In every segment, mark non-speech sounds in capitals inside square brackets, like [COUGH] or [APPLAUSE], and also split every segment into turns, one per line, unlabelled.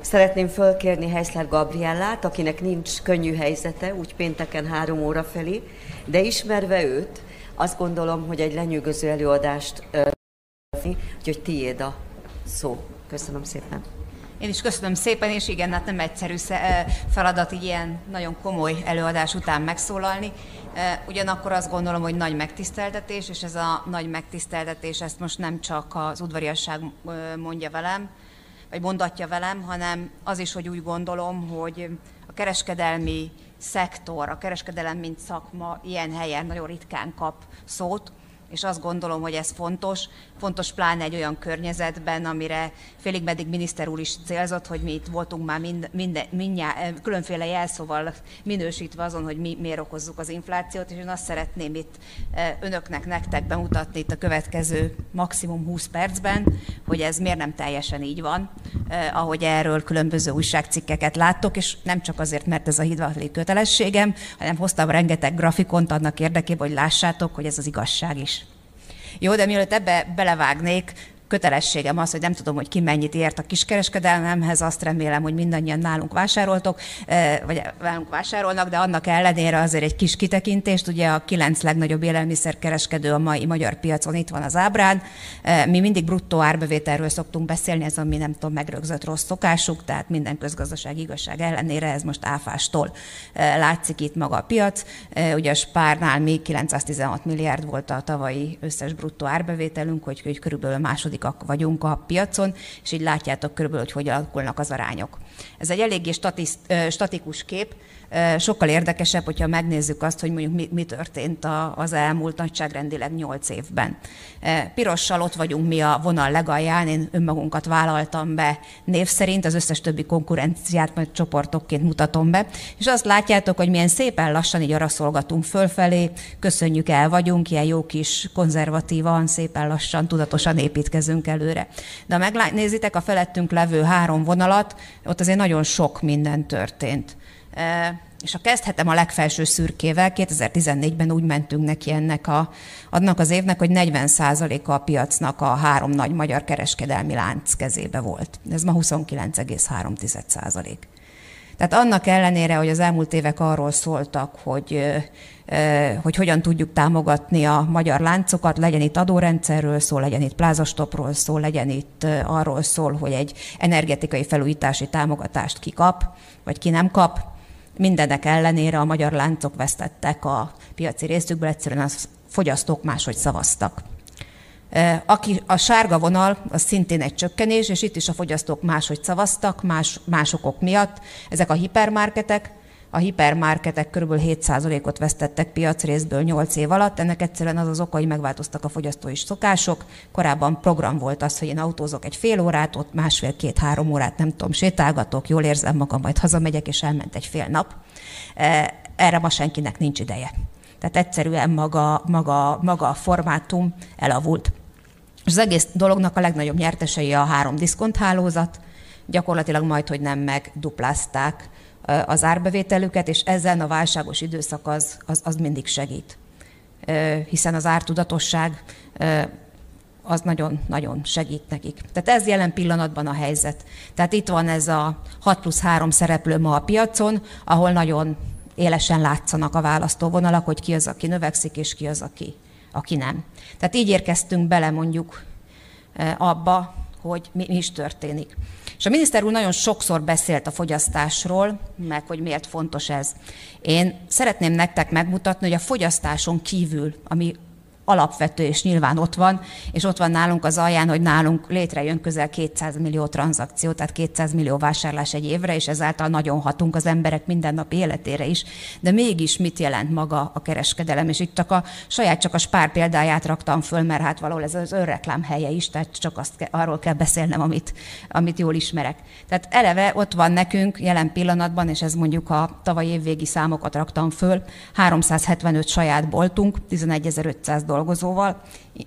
Szeretném fölkérni Heiszler Gabriellát, akinek nincs könnyű helyzete, úgy pénteken három óra felé, de ismerve őt, azt gondolom, hogy egy lenyűgöző előadást úgyhogy tiéd a szó. Köszönöm szépen.
Én is köszönöm szépen, és igen, hát nem egyszerű feladat így ilyen nagyon komoly előadás után megszólalni. Ugyanakkor azt gondolom, hogy nagy megtiszteltetés, és ez a nagy megtiszteltetés, ezt most nem csak az udvariasság mondja velem, vagy mondatja velem, hanem az is, hogy úgy gondolom, hogy a kereskedelmi szektor, a kereskedelem mint szakma ilyen helyen nagyon ritkán kap szót, és azt gondolom, hogy ez fontos, fontos pláne egy olyan környezetben, amire félig meddig miniszter úr is célzott, hogy mi itt voltunk már mind, minden, mindjá, eh, különféle jelszóval minősítve azon, hogy mi miért okozzuk az inflációt, és én azt szeretném itt eh, önöknek, nektek bemutatni itt a következő maximum 20 percben, hogy ez miért nem teljesen így van, eh, ahogy erről különböző újságcikkeket láttok, és nem csak azért, mert ez a hidvatli kötelességem, hanem hoztam rengeteg grafikont annak érdekében, hogy lássátok, hogy ez az igazság is. Jó, de mielőtt ebbe belevágnék, kötelességem az, hogy nem tudom, hogy ki mennyit ért a kiskereskedelmemhez, azt remélem, hogy mindannyian nálunk vásároltok, vagy nálunk vásárolnak, de annak ellenére azért egy kis kitekintést, ugye a kilenc legnagyobb élelmiszerkereskedő a mai magyar piacon itt van az ábrán. Mi mindig bruttó árbevételről szoktunk beszélni, ez a mi nem tudom, megrögzött rossz szokásuk, tehát minden közgazdaság igazság ellenére ez most áfástól látszik itt maga a piac. Ugye a Spárnál mi 916 milliárd volt a tavalyi összes bruttó árbevételünk, hogy, hogy körülbelül második harmadikak vagyunk a piacon, és így látjátok körülbelül, hogy hogy alakulnak az arányok. Ez egy eléggé statiszt, statikus kép, sokkal érdekesebb, hogyha megnézzük azt, hogy mondjuk mi, mi történt az elmúlt nagyságrendileg 8 évben. Pirossal ott vagyunk mi a vonal legalján, én önmagunkat vállaltam be név szerint, az összes többi konkurenciát majd csoportokként mutatom be, és azt látjátok, hogy milyen szépen lassan így araszolgatunk fölfelé, köszönjük el vagyunk, ilyen jó kis konzervatívan, szépen lassan, tudatosan építkezünk előre. De ha megnézitek a felettünk levő három vonalat, ott azért nagyon sok minden történt. És ha kezdhetem a legfelső szürkével, 2014-ben úgy mentünk neki ennek a, annak az évnek, hogy 40%-a a piacnak a három nagy magyar kereskedelmi lánc kezébe volt. Ez ma 29,3%. Tehát annak ellenére, hogy az elmúlt évek arról szóltak, hogy, hogy hogyan tudjuk támogatni a magyar láncokat, legyen itt adórendszerről szó, legyen itt plázastopról szó, legyen itt arról szól, hogy egy energetikai felújítási támogatást ki kap, vagy ki nem kap, Mindenek ellenére a magyar láncok vesztettek a piaci részükből, egyszerűen a fogyasztók máshogy szavaztak. Aki a sárga vonal, az szintén egy csökkenés, és itt is a fogyasztók máshogy szavaztak, más, más okok miatt. Ezek a hipermarketek, a hipermarketek kb. 7%-ot vesztettek piacrészből 8 év alatt. Ennek egyszerűen az az oka, hogy megváltoztak a fogyasztói szokások. Korábban program volt az, hogy én autózok egy fél órát, ott másfél-két-három órát, nem tudom, sétálgatok, jól érzem magam, majd hazamegyek, és elment egy fél nap. E, erre ma senkinek nincs ideje. Tehát egyszerűen maga, maga, maga a formátum elavult. És az egész dolognak a legnagyobb nyertesei a három diszkonthálózat, gyakorlatilag majd, hogy nem megduplázták az árbevételüket, és ezen a válságos időszak az, az, az mindig segít. Hiszen az ártudatosság az nagyon-nagyon segít nekik. Tehát ez jelen pillanatban a helyzet. Tehát itt van ez a 6 plusz 3 szereplő ma a piacon, ahol nagyon élesen látszanak a választóvonalak, hogy ki az, aki növekszik, és ki az, aki, aki nem. Tehát így érkeztünk bele mondjuk abba, hogy mi, mi is történik. És a miniszter úr nagyon sokszor beszélt a fogyasztásról, meg hogy miért fontos ez. Én szeretném nektek megmutatni, hogy a fogyasztáson kívül, ami alapvető, és nyilván ott van, és ott van nálunk az alján, hogy nálunk létrejön közel 200 millió tranzakció, tehát 200 millió vásárlás egy évre, és ezáltal nagyon hatunk az emberek mindennapi életére is. De mégis mit jelent maga a kereskedelem? És itt csak a saját csak a spár példáját raktam föl, mert hát valahol ez az önreklám helye is, tehát csak azt arról kell beszélnem, amit, amit jól ismerek. Tehát eleve ott van nekünk jelen pillanatban, és ez mondjuk a tavaly évvégi számokat raktam föl, 375 saját boltunk, 11.500 dollár dolgozóval,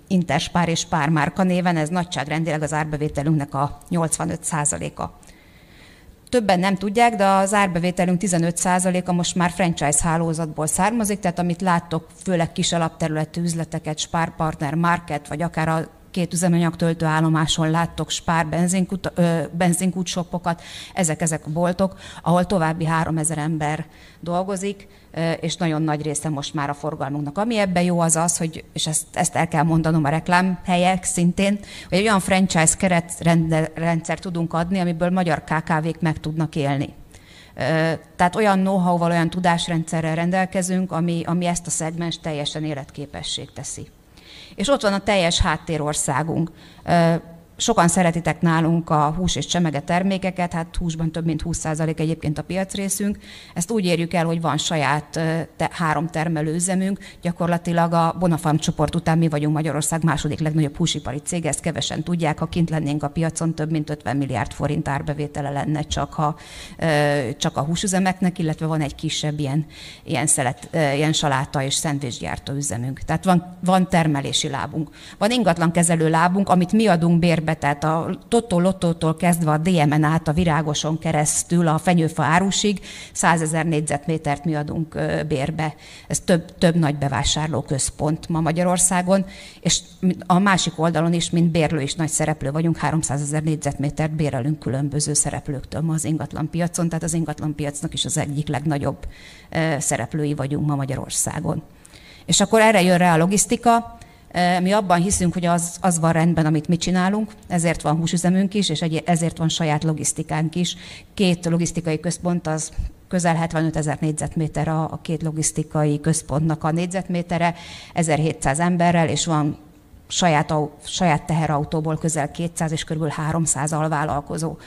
Interspár és Pármárka néven, ez nagyságrendileg az árbevételünknek a 85%-a. Többen nem tudják, de az árbevételünk 15%-a most már franchise hálózatból származik, tehát amit láttok, főleg kis alapterületű üzleteket, Spár Partner Market, vagy akár a két üzemanyagtöltő állomáson láttok spár benzinkút, benzinkútsopokat, ezek ezek a boltok, ahol további 3000 ember dolgozik, és nagyon nagy része most már a forgalmunknak. Ami ebben jó az az, hogy, és ezt, ezt el kell mondanom a reklámhelyek szintén, hogy olyan franchise keretrendszer tudunk adni, amiből magyar KKV-k meg tudnak élni. Tehát olyan know-how-val, olyan tudásrendszerrel rendelkezünk, ami, ami ezt a szegmens teljesen életképesség teszi. És ott van a teljes háttérországunk sokan szeretitek nálunk a hús és csemege termékeket, hát húsban több mint 20% egyébként a piacrészünk. Ezt úgy érjük el, hogy van saját te, három termelőüzemünk, gyakorlatilag a Bonafarm csoport után mi vagyunk Magyarország második legnagyobb húsipari cég, ezt kevesen tudják, ha kint lennénk a piacon, több mint 50 milliárd forint árbevétele lenne csak, ha, csak a húsüzemeknek, illetve van egy kisebb ilyen, ilyen, szelet, ilyen saláta és szendvicsgyártó üzemünk. Tehát van, van termelési lábunk. Van ingatlan kezelő lábunk, amit mi adunk bérbe be, tehát a Totó Lottótól kezdve a DMN át, a Virágoson keresztül, a Fenyőfa árusig 100 ezer négyzetmétert mi adunk bérbe. Ez több, több nagy bevásárló központ ma Magyarországon, és a másik oldalon is, mint bérlő is nagy szereplő vagyunk, 300 ezer négyzetmétert bérelünk különböző szereplőktől ma az ingatlan piacon, tehát az ingatlan piacnak is az egyik legnagyobb szereplői vagyunk ma Magyarországon. És akkor erre jön rá a logisztika, mi abban hiszünk, hogy az, az van rendben, amit mi csinálunk, ezért van húsüzemünk is, és ezért van saját logisztikánk is. Két logisztikai központ az közel 75 ezer négyzetméter a, a két logisztikai központnak a négyzetmétere, 1700 emberrel, és van saját, saját teherautóból közel 200 és kb. 300 alvállalkozó,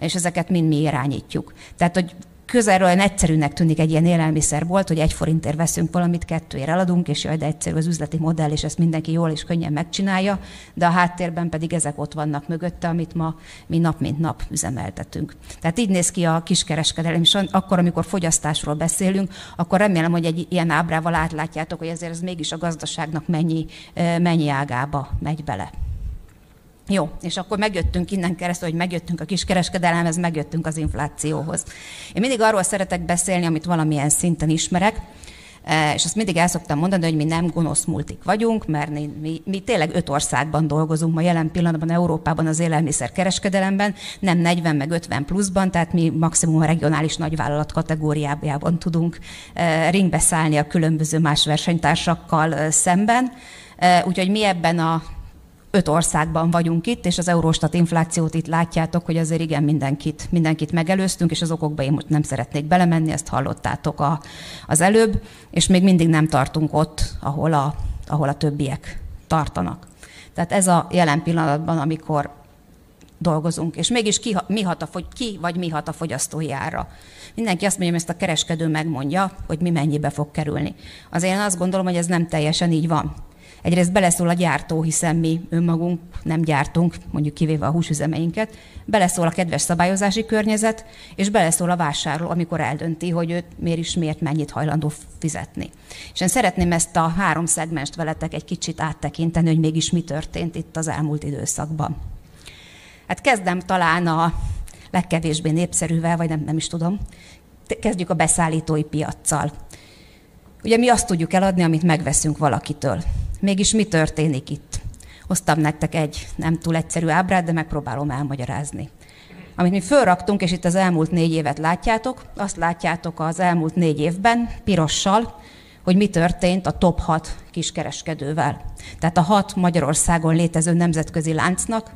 és ezeket mind mi irányítjuk. Tehát, hogy közelről egyszerűnek tűnik egy ilyen élelmiszerbolt, hogy egy forintért veszünk valamit, kettőért eladunk, és jaj, de egyszerű az üzleti modell, és ezt mindenki jól és könnyen megcsinálja, de a háttérben pedig ezek ott vannak mögötte, amit ma mi nap mint nap üzemeltetünk. Tehát így néz ki a kiskereskedelem, és akkor, amikor fogyasztásról beszélünk, akkor remélem, hogy egy ilyen ábrával átlátjátok, hogy ezért ez mégis a gazdaságnak mennyi, mennyi ágába megy bele. Jó, és akkor megjöttünk innen keresztül, hogy megjöttünk a kiskereskedelemhez, megjöttünk az inflációhoz. Én mindig arról szeretek beszélni, amit valamilyen szinten ismerek, e, és azt mindig el szoktam mondani, hogy mi nem gonosz multik vagyunk, mert mi, mi, mi tényleg öt országban dolgozunk ma jelen pillanatban Európában az élelmiszer kereskedelemben, nem 40 meg 50 pluszban, tehát mi maximum a regionális nagyvállalat kategóriájában tudunk e, ringbe szállni a különböző más versenytársakkal e, szemben. Úgyhogy mi ebben a öt országban vagyunk itt, és az Eurostat inflációt itt látjátok, hogy azért igen, mindenkit, mindenkit megelőztünk, és az okokba én most nem szeretnék belemenni, ezt hallottátok a, az előbb, és még mindig nem tartunk ott, ahol a, ahol a többiek tartanak. Tehát ez a jelen pillanatban, amikor dolgozunk, és mégis ki, mi hat a, ki vagy mi hat a fogyasztói ára. Mindenki azt mondja, hogy ezt a kereskedő megmondja, hogy mi mennyibe fog kerülni. Azért én azt gondolom, hogy ez nem teljesen így van. Egyrészt beleszól a gyártó, hiszen mi önmagunk nem gyártunk, mondjuk kivéve a húsüzemeinket, beleszól a kedves szabályozási környezet, és beleszól a vásárló, amikor eldönti, hogy őt miért is miért mennyit hajlandó fizetni. És én szeretném ezt a három szegmest veletek egy kicsit áttekinteni, hogy mégis mi történt itt az elmúlt időszakban. Hát kezdem talán a legkevésbé népszerűvel, vagy nem, nem is tudom. Kezdjük a beszállítói piaccal. Ugye mi azt tudjuk eladni, amit megveszünk valakitől. Mégis mi történik itt? Hoztam nektek egy nem túl egyszerű ábrát, de megpróbálom elmagyarázni. Amit mi fölraktunk, és itt az elmúlt négy évet látjátok, azt látjátok az elmúlt négy évben, pirossal, hogy mi történt a top 6 kiskereskedővel. Tehát a hat Magyarországon létező nemzetközi láncnak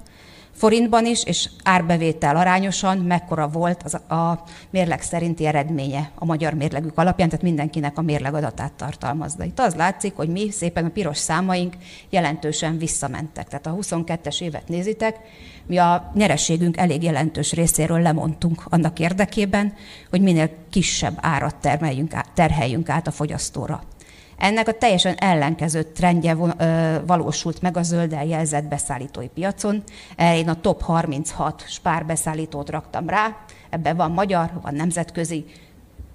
forintban is, és árbevétel arányosan mekkora volt az a mérleg szerinti eredménye a magyar mérlegük alapján, tehát mindenkinek a mérlegadatát tartalmazza. Itt az látszik, hogy mi szépen a piros számaink jelentősen visszamentek. Tehát a 22-es évet nézitek, mi a nyereségünk elég jelentős részéről lemondtunk annak érdekében, hogy minél kisebb árat termeljünk, terheljünk át a fogyasztóra. Ennek a teljesen ellenkező trendje valósult meg a zöld jelzett beszállítói piacon. Én a top 36 spár beszállítót raktam rá, ebben van magyar, van nemzetközi,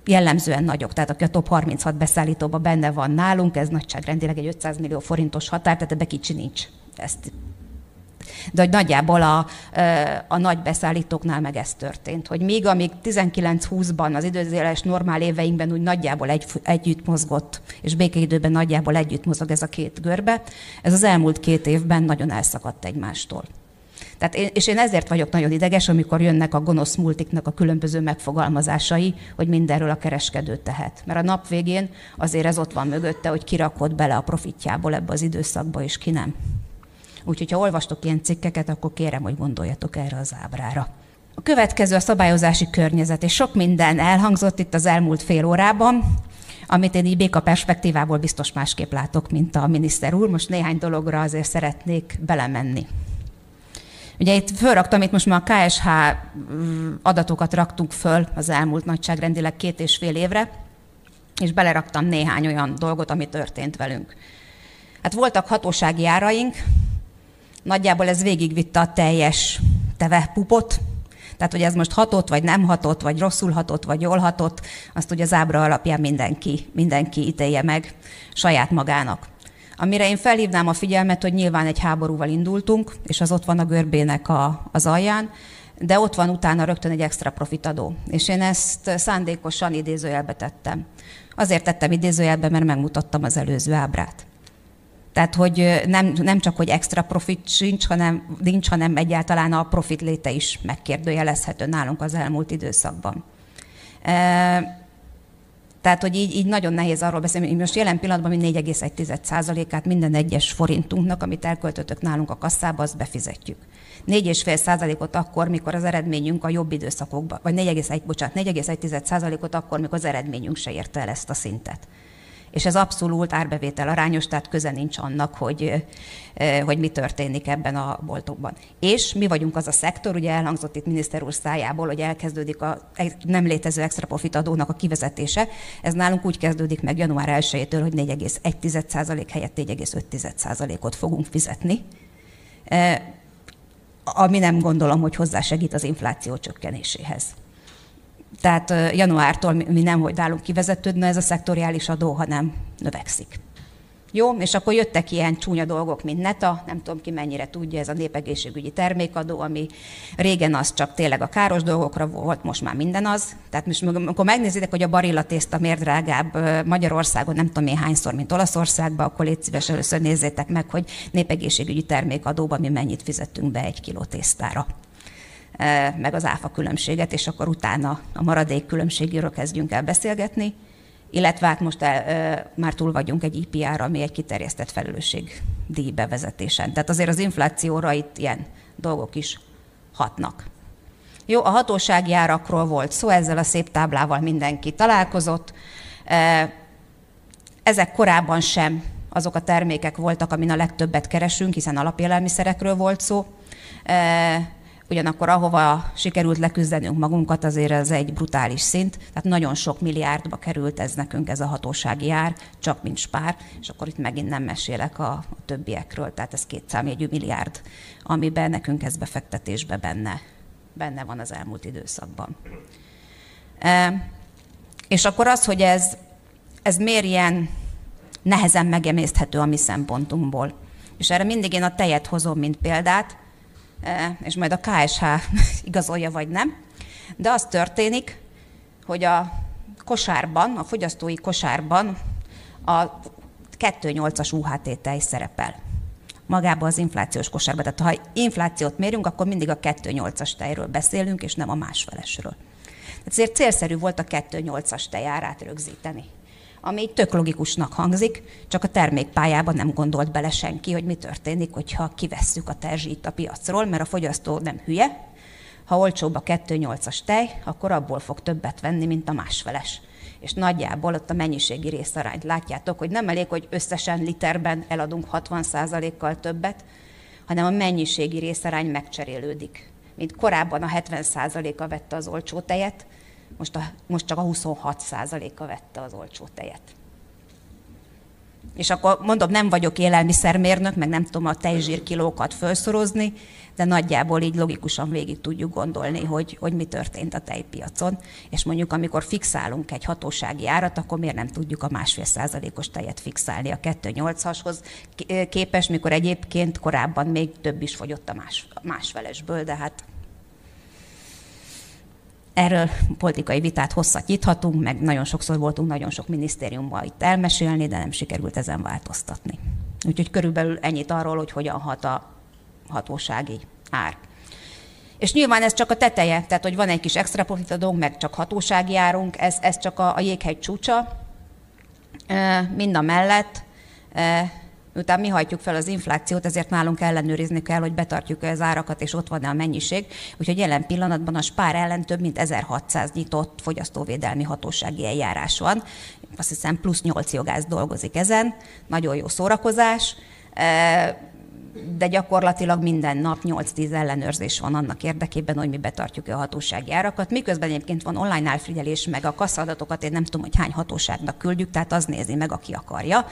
jellemzően nagyok, tehát aki a top 36 beszállítóban benne van nálunk, ez nagyságrendileg egy 500 millió forintos határ, tehát ebbe kicsi nincs. Ezt De hogy nagyjából a, a nagy beszállítóknál meg ez történt, hogy még amíg 19-20-ban az időzéles normál éveinkben úgy nagyjából egy, együtt mozgott, és békeidőben nagyjából együtt mozog ez a két görbe, ez az elmúlt két évben nagyon elszakadt egymástól. Tehát én, és én ezért vagyok nagyon ideges, amikor jönnek a gonosz multiknak a különböző megfogalmazásai, hogy mindenről a kereskedő tehet. Mert a nap végén azért ez ott van mögötte, hogy kirakod bele a profitjából ebbe az időszakba, és ki nem. Úgyhogy, ha olvastok ilyen cikkeket, akkor kérem, hogy gondoljatok erre az ábrára. A következő a szabályozási környezet, és sok minden elhangzott itt az elmúlt fél órában, amit én így béka perspektívából biztos másképp látok, mint a miniszter úr. Most néhány dologra azért szeretnék belemenni. Ugye itt fölraktam, itt most már a KSH mm, adatokat raktunk föl az elmúlt nagyságrendileg két és fél évre, és beleraktam néhány olyan dolgot, ami történt velünk. Hát voltak hatósági áraink, nagyjából ez végigvitte a teljes teve pupot, tehát, hogy ez most hatott, vagy nem hatott, vagy rosszul hatott, vagy jól hatott, azt ugye az ábra alapján mindenki, mindenki ítélje meg saját magának. Amire én felhívnám a figyelmet, hogy nyilván egy háborúval indultunk, és az ott van a görbének a, az alján, de ott van utána rögtön egy extra profitadó. És én ezt szándékosan idézőjelbe tettem. Azért tettem idézőjelbe, mert megmutattam az előző ábrát. Tehát, hogy nem, nem csak, hogy extra profit sincs, hanem, nincs, hanem egyáltalán a profit léte is megkérdőjelezhető nálunk az elmúlt időszakban. Tehát, hogy így, így nagyon nehéz arról beszélni, hogy most jelen pillanatban mi 4,1%-át minden egyes forintunknak, amit elköltöttök nálunk a kasszába, azt befizetjük. 4,5%-ot akkor, mikor az eredményünk a jobb időszakokban, vagy 4,1, bocsánat, 4,1%-ot akkor, mikor az eredményünk se érte el ezt a szintet és ez abszolút árbevétel arányos, tehát köze nincs annak, hogy, hogy mi történik ebben a boltokban. És mi vagyunk az a szektor, ugye elhangzott itt miniszter úr szájából, hogy elkezdődik a nem létező extra profit adónak a kivezetése. Ez nálunk úgy kezdődik meg január 1-től, hogy 4,1% helyett 4,5%-ot fogunk fizetni ami nem gondolom, hogy hozzásegít az infláció csökkenéséhez. Tehát januártól mi nem, hogy nálunk kivezetődne ez a szektoriális adó, hanem növekszik. Jó, és akkor jöttek ilyen csúnya dolgok, mint NETA, nem tudom ki mennyire tudja, ez a népegészségügyi termékadó, ami régen az csak tényleg a káros dolgokra volt, most már minden az. Tehát most amikor megnézitek, hogy a barilla tészta miért drágább Magyarországon, nem tudom én hányszor, mint Olaszországban, akkor légy szíves először nézzétek meg, hogy népegészségügyi termékadóban mi mennyit fizettünk be egy kiló tésztára meg az áfa különbséget, és akkor utána a maradék különbségéről kezdjünk el beszélgetni, illetve hát most el, már túl vagyunk egy IPR, ami egy kiterjesztett felelősség díj. Tehát azért az inflációra itt ilyen dolgok is hatnak. Jó, a hatósági árakról volt szó, ezzel a szép táblával mindenki találkozott. Ezek korábban sem azok a termékek voltak, amin a legtöbbet keresünk, hiszen alapélelmiszerekről volt szó. Ugyanakkor ahova sikerült leküzdenünk magunkat, azért ez egy brutális szint, tehát nagyon sok milliárdba került ez nekünk ez a hatósági ár, csak mint spár, és akkor itt megint nem mesélek a, többiekről, tehát ez két számjegyű milliárd, amiben nekünk ez befektetésbe benne, benne van az elmúlt időszakban. E, és akkor az, hogy ez, ez miért ilyen nehezen megemészthető a mi szempontunkból. És erre mindig én a tejet hozom, mint példát, és majd a KSH [LAUGHS] igazolja vagy nem. De az történik, hogy a kosárban, a fogyasztói kosárban a 2,8-as UHT tej szerepel magában az inflációs kosárban. Tehát ha inflációt mérünk, akkor mindig a 2,8-as tejről beszélünk, és nem a másfelesről. Ezért célszerű volt a 2,8-as tej árát rögzíteni ami tök logikusnak hangzik, csak a termékpályában nem gondolt bele senki, hogy mi történik, hogyha kivesszük a terzsit a piacról, mert a fogyasztó nem hülye. Ha olcsóbb a 2,8-as tej, akkor abból fog többet venni, mint a másfeles. És nagyjából ott a mennyiségi részarányt látjátok, hogy nem elég, hogy összesen literben eladunk 60%-kal többet, hanem a mennyiségi részarány megcserélődik. Mint korábban a 70%-a vette az olcsó tejet, most, a, most csak a 26%-a vette az olcsó tejet. És akkor mondom, nem vagyok élelmiszermérnök, meg nem tudom a tejzsírkilókat felszorozni, de nagyjából így logikusan végig tudjuk gondolni, hogy, hogy mi történt a tejpiacon. És mondjuk, amikor fixálunk egy hatósági árat, akkor miért nem tudjuk a másfél százalékos tejet fixálni a 2,8-ashoz képest, mikor egyébként korábban még több is fogyott a más, másfelesből, de hát Erről politikai vitát hosszat nyithatunk, meg nagyon sokszor voltunk nagyon sok minisztériumban itt elmesélni, de nem sikerült ezen változtatni. Úgyhogy körülbelül ennyit arról, hogy hogyan hat a hatósági ár. És nyilván ez csak a teteje, tehát hogy van egy kis extra profitadónk, meg csak hatósági árunk, ez, ez csak a, a jéghegy csúcsa. Mind a mellett miután mi hajtjuk fel az inflációt, ezért nálunk ellenőrizni kell, hogy betartjuk az árakat, és ott van-e a mennyiség. Úgyhogy jelen pillanatban a spár ellen több mint 1600 nyitott fogyasztóvédelmi hatósági eljárás van. Azt hiszem plusz 8 jogász dolgozik ezen. Nagyon jó szórakozás de gyakorlatilag minden nap 8-10 ellenőrzés van annak érdekében, hogy mi betartjuk a hatósági árakat. Miközben egyébként van online elfigyelés, meg a kasszadatokat én nem tudom, hogy hány hatóságnak küldjük, tehát az nézi meg, aki akarja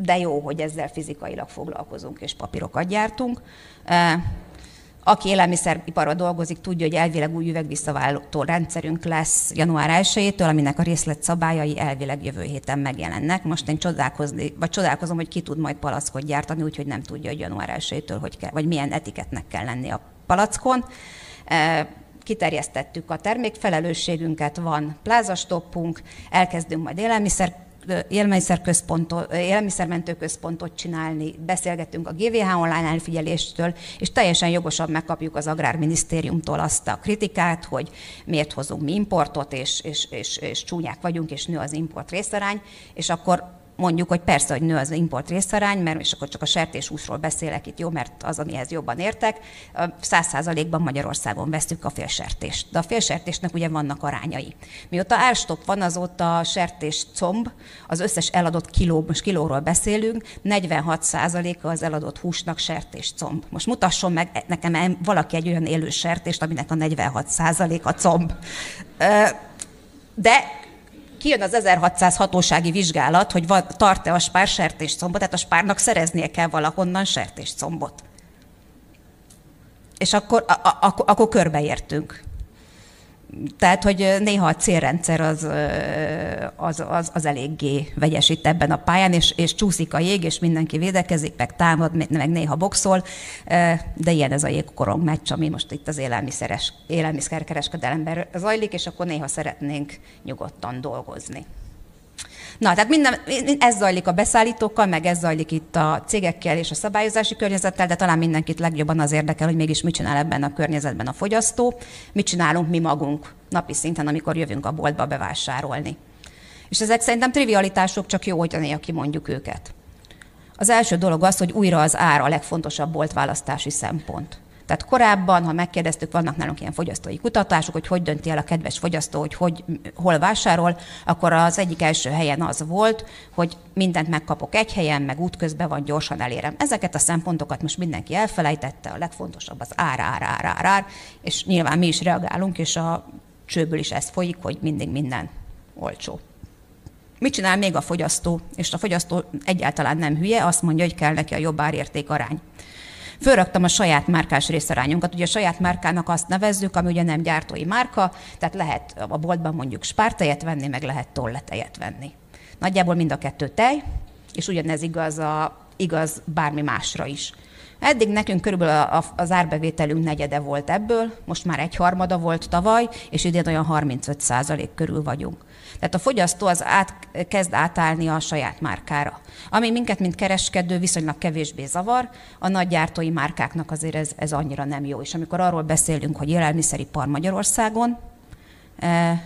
de jó, hogy ezzel fizikailag foglalkozunk és papírokat gyártunk. Aki élelmiszeriparban dolgozik, tudja, hogy elvileg új üvegvisszaváltó rendszerünk lesz január 1-től, aminek a részletszabályai elvileg jövő héten megjelennek. Most én csodálkozni, vagy csodálkozom, hogy ki tud majd palackot gyártani, úgyhogy nem tudja, hogy január 1-től hogy kell, vagy milyen etiketnek kell lenni a palackon kiterjesztettük a termékfelelősségünket, van plázastoppunk, elkezdünk majd élelmiszer élelmiszermentő központot csinálni, beszélgetünk a GVH online elfigyeléstől, és teljesen jogosan megkapjuk az Agrárminisztériumtól azt a kritikát, hogy miért hozunk mi importot, és, és, és, és csúnyák vagyunk, és nő az import részarány, és akkor mondjuk, hogy persze, hogy nő az import részarány, mert és akkor csak a sertéshúsról beszélek itt, jó, mert az, amihez jobban értek, száz százalékban Magyarországon vesztük a félsertést. De a félsertésnek ugye vannak arányai. Mióta árstop van, azóta a sertés comb, az összes eladott kiló, most kilóról beszélünk, 46 százaléka az eladott húsnak sertés comb. Most mutasson meg nekem valaki egy olyan élő sertést, aminek a 46 százaléka comb. De kijön az 1600 hatósági vizsgálat, hogy tart-e a spár sertéscombot, tehát a spárnak szereznie kell valahonnan sertéscombot. És akkor, a, a, akkor körbeértünk. Tehát, hogy néha a célrendszer az, az, az, az eléggé vegyes itt ebben a pályán, és, és csúszik a jég, és mindenki védekezik, meg támad, meg néha boxol, de ilyen ez a jégkorong meccs, ami most itt az élelmiszeres, élelmiszerkereskedelemben zajlik, és akkor néha szeretnénk nyugodtan dolgozni. Na, tehát minden, ez zajlik a beszállítókkal, meg ez zajlik itt a cégekkel és a szabályozási környezettel, de talán mindenkit legjobban az érdekel, hogy mégis mit csinál ebben a környezetben a fogyasztó, mit csinálunk mi magunk napi szinten, amikor jövünk a boltba bevásárolni. És ezek szerintem trivialitások, csak jó, hogy néha kimondjuk őket. Az első dolog az, hogy újra az ár a legfontosabb boltválasztási szempont. Tehát korábban, ha megkérdeztük, vannak nálunk ilyen fogyasztói kutatások, hogy hogy dönti el a kedves fogyasztó, hogy, hogy hol vásárol, akkor az egyik első helyen az volt, hogy mindent megkapok egy helyen, meg útközben van, gyorsan elérem. Ezeket a szempontokat most mindenki elfelejtette, a legfontosabb az ár, ár, ár, ár, ár és nyilván mi is reagálunk, és a csőből is ez folyik, hogy mindig minden olcsó. Mit csinál még a fogyasztó? És a fogyasztó egyáltalán nem hülye, azt mondja, hogy kell neki a jobb árérték arány. Fölraktam a saját márkás részarányunkat. Ugye a saját márkának azt nevezzük, ami ugye nem gyártói márka, tehát lehet a boltban mondjuk spártejet venni, meg lehet tolletejet venni. Nagyjából mind a kettő tej, és ugyanez igaz, a, igaz bármi másra is. Eddig nekünk körülbelül az árbevételünk negyede volt ebből, most már egy harmada volt tavaly, és idén olyan 35 százalék körül vagyunk. Tehát a fogyasztó az át, kezd átállni a saját márkára. Ami minket, mint kereskedő, viszonylag kevésbé zavar, a nagy gyártói márkáknak azért ez, ez annyira nem jó. És amikor arról beszélünk, hogy élelmiszeripar Magyarországon, eh,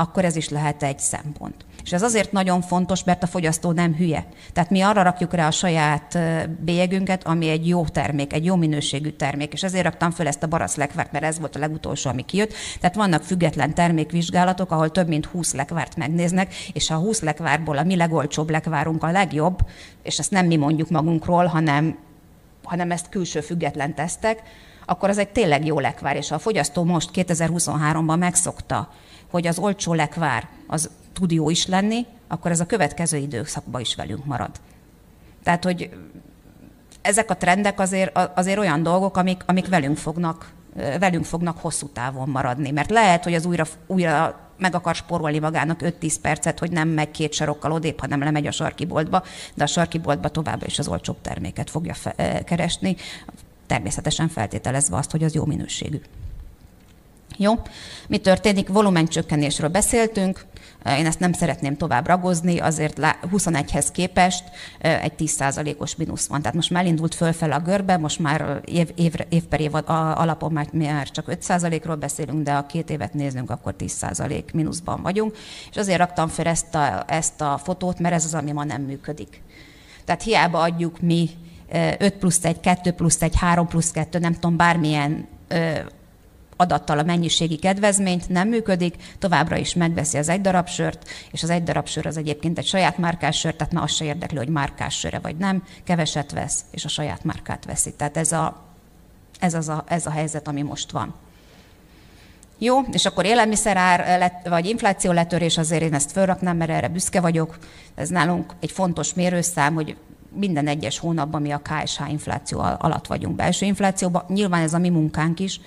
akkor ez is lehet egy szempont. És ez azért nagyon fontos, mert a fogyasztó nem hülye. Tehát mi arra rakjuk rá a saját bélyegünket, ami egy jó termék, egy jó minőségű termék. És ezért raktam föl ezt a barasz lekvárt, mert ez volt a legutolsó, ami kijött. Tehát vannak független termékvizsgálatok, ahol több mint 20 lekvárt megnéznek, és a 20 lekvárból a mi legolcsóbb lekvárunk a legjobb, és ezt nem mi mondjuk magunkról, hanem, hanem ezt külső független tesztek, akkor az egy tényleg jó lekvár, és a fogyasztó most 2023-ban megszokta, hogy az olcsó lekvár az tud jó is lenni, akkor ez a következő időszakban is velünk marad. Tehát, hogy ezek a trendek azért, azért olyan dolgok, amik, amik velünk fognak velünk fognak hosszú távon maradni. Mert lehet, hogy az újra, újra meg akar spórolni magának 5-10 percet, hogy nem megy két sarokkal odébb, hanem lemegy a sarki boltba, de a sarki boltba továbbra is az olcsóbb terméket fogja fe- keresni, természetesen feltételezve azt, hogy az jó minőségű. Jó? Mi történik? Volumencsökkenésről beszéltünk, én ezt nem szeretném tovább ragozni, azért 21-hez képest egy 10%-os mínusz van. Tehát most már elindult fölfel a görbe, most már év, év, év per év alapon már, már csak 5%-ról beszélünk, de a két évet nézzünk, akkor 10% mínuszban vagyunk. És azért raktam fel ezt a, ezt a fotót, mert ez az, ami ma nem működik. Tehát hiába adjuk mi 5 plusz 1, 2 plusz 1, 3 plusz 2, nem tudom, bármilyen adattal a mennyiségi kedvezményt, nem működik, továbbra is megveszi az egy darab sört, és az egy darab sör az egyébként egy saját márkás sör, tehát már azt se érdekli, hogy márkás söre vagy nem, keveset vesz, és a saját márkát veszi. Tehát ez a, ez, az a, ez a helyzet, ami most van. Jó, és akkor élelmiszerár lett, vagy infláció letörés, azért én ezt fölraknám, mert erre büszke vagyok. Ez nálunk egy fontos mérőszám, hogy minden egyes hónapban mi a KSH infláció alatt vagyunk belső inflációban. Nyilván ez a mi munkánk is,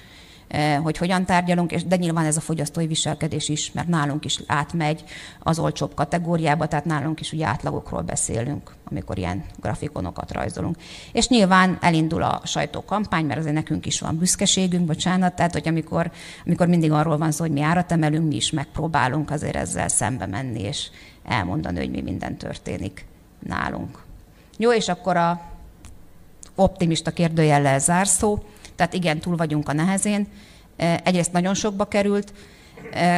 Eh, hogy hogyan tárgyalunk, és de nyilván ez a fogyasztói viselkedés is, mert nálunk is átmegy az olcsóbb kategóriába, tehát nálunk is ugye átlagokról beszélünk, amikor ilyen grafikonokat rajzolunk. És nyilván elindul a sajtókampány, mert azért nekünk is van büszkeségünk, bocsánat, tehát hogy amikor, amikor mindig arról van szó, hogy mi árat emelünk, mi is megpróbálunk azért ezzel szembe menni, és elmondani, hogy mi minden történik nálunk. Jó, és akkor a optimista kérdőjellel zárszó. Tehát igen, túl vagyunk a nehezén. Egyrészt nagyon sokba került,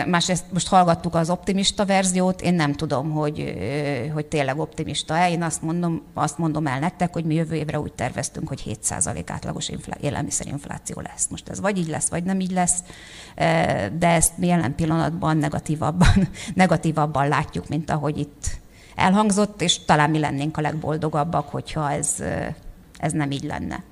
másrészt most hallgattuk az optimista verziót, én nem tudom, hogy, hogy tényleg optimista-e. Én azt mondom, azt mondom el nektek, hogy mi jövő évre úgy terveztünk, hogy 7% átlagos infl- élelmiszerinfláció lesz. Most ez vagy így lesz, vagy nem így lesz, de ezt mi jelen pillanatban negatívabban, [LAUGHS] negatívabban látjuk, mint ahogy itt elhangzott, és talán mi lennénk a legboldogabbak, hogyha ez, ez nem így lenne.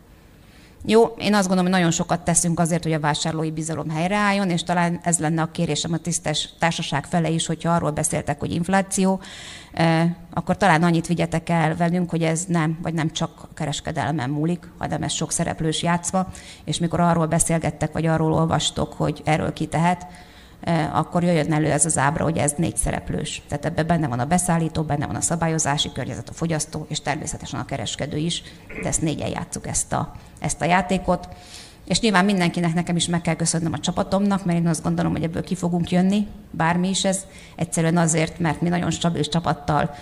Jó, én azt gondolom, hogy nagyon sokat teszünk azért, hogy a vásárlói bizalom helyreálljon, és talán ez lenne a kérésem a tisztes társaság fele is, hogyha arról beszéltek, hogy infláció, akkor talán annyit vigyetek el velünk, hogy ez nem, vagy nem csak a kereskedelmen múlik, hanem ez sok szereplős játszva, és mikor arról beszélgettek, vagy arról olvastok, hogy erről ki tehet, Eh, akkor jöjjön elő ez az ábra, hogy ez négy szereplős. Tehát ebben benne van a beszállító, benne van a szabályozási környezet, a fogyasztó, és természetesen a kereskedő is, de ezt négyen játszuk ezt a, ezt a játékot. És nyilván mindenkinek nekem is meg kell köszönnöm a csapatomnak, mert én azt gondolom, hogy ebből ki fogunk jönni, bármi is ez. Egyszerűen azért, mert mi nagyon stabil csapattal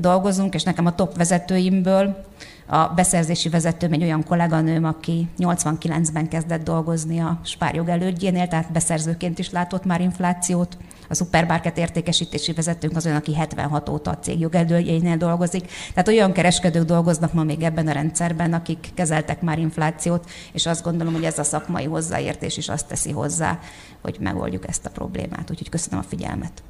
dolgozunk, és nekem a top vezetőimből a beszerzési vezetőm egy olyan kolléganőm, aki 89-ben kezdett dolgozni a spárjog elődjénél, tehát beszerzőként is látott már inflációt. A szupermarket értékesítési vezetőnk az olyan, aki 76 óta a cég jogelődjénél dolgozik. Tehát olyan kereskedők dolgoznak ma még ebben a rendszerben, akik kezeltek már inflációt, és azt gondolom, hogy ez a szakmai hozzáértés is azt teszi hozzá, hogy megoldjuk ezt a problémát. Úgyhogy köszönöm a figyelmet.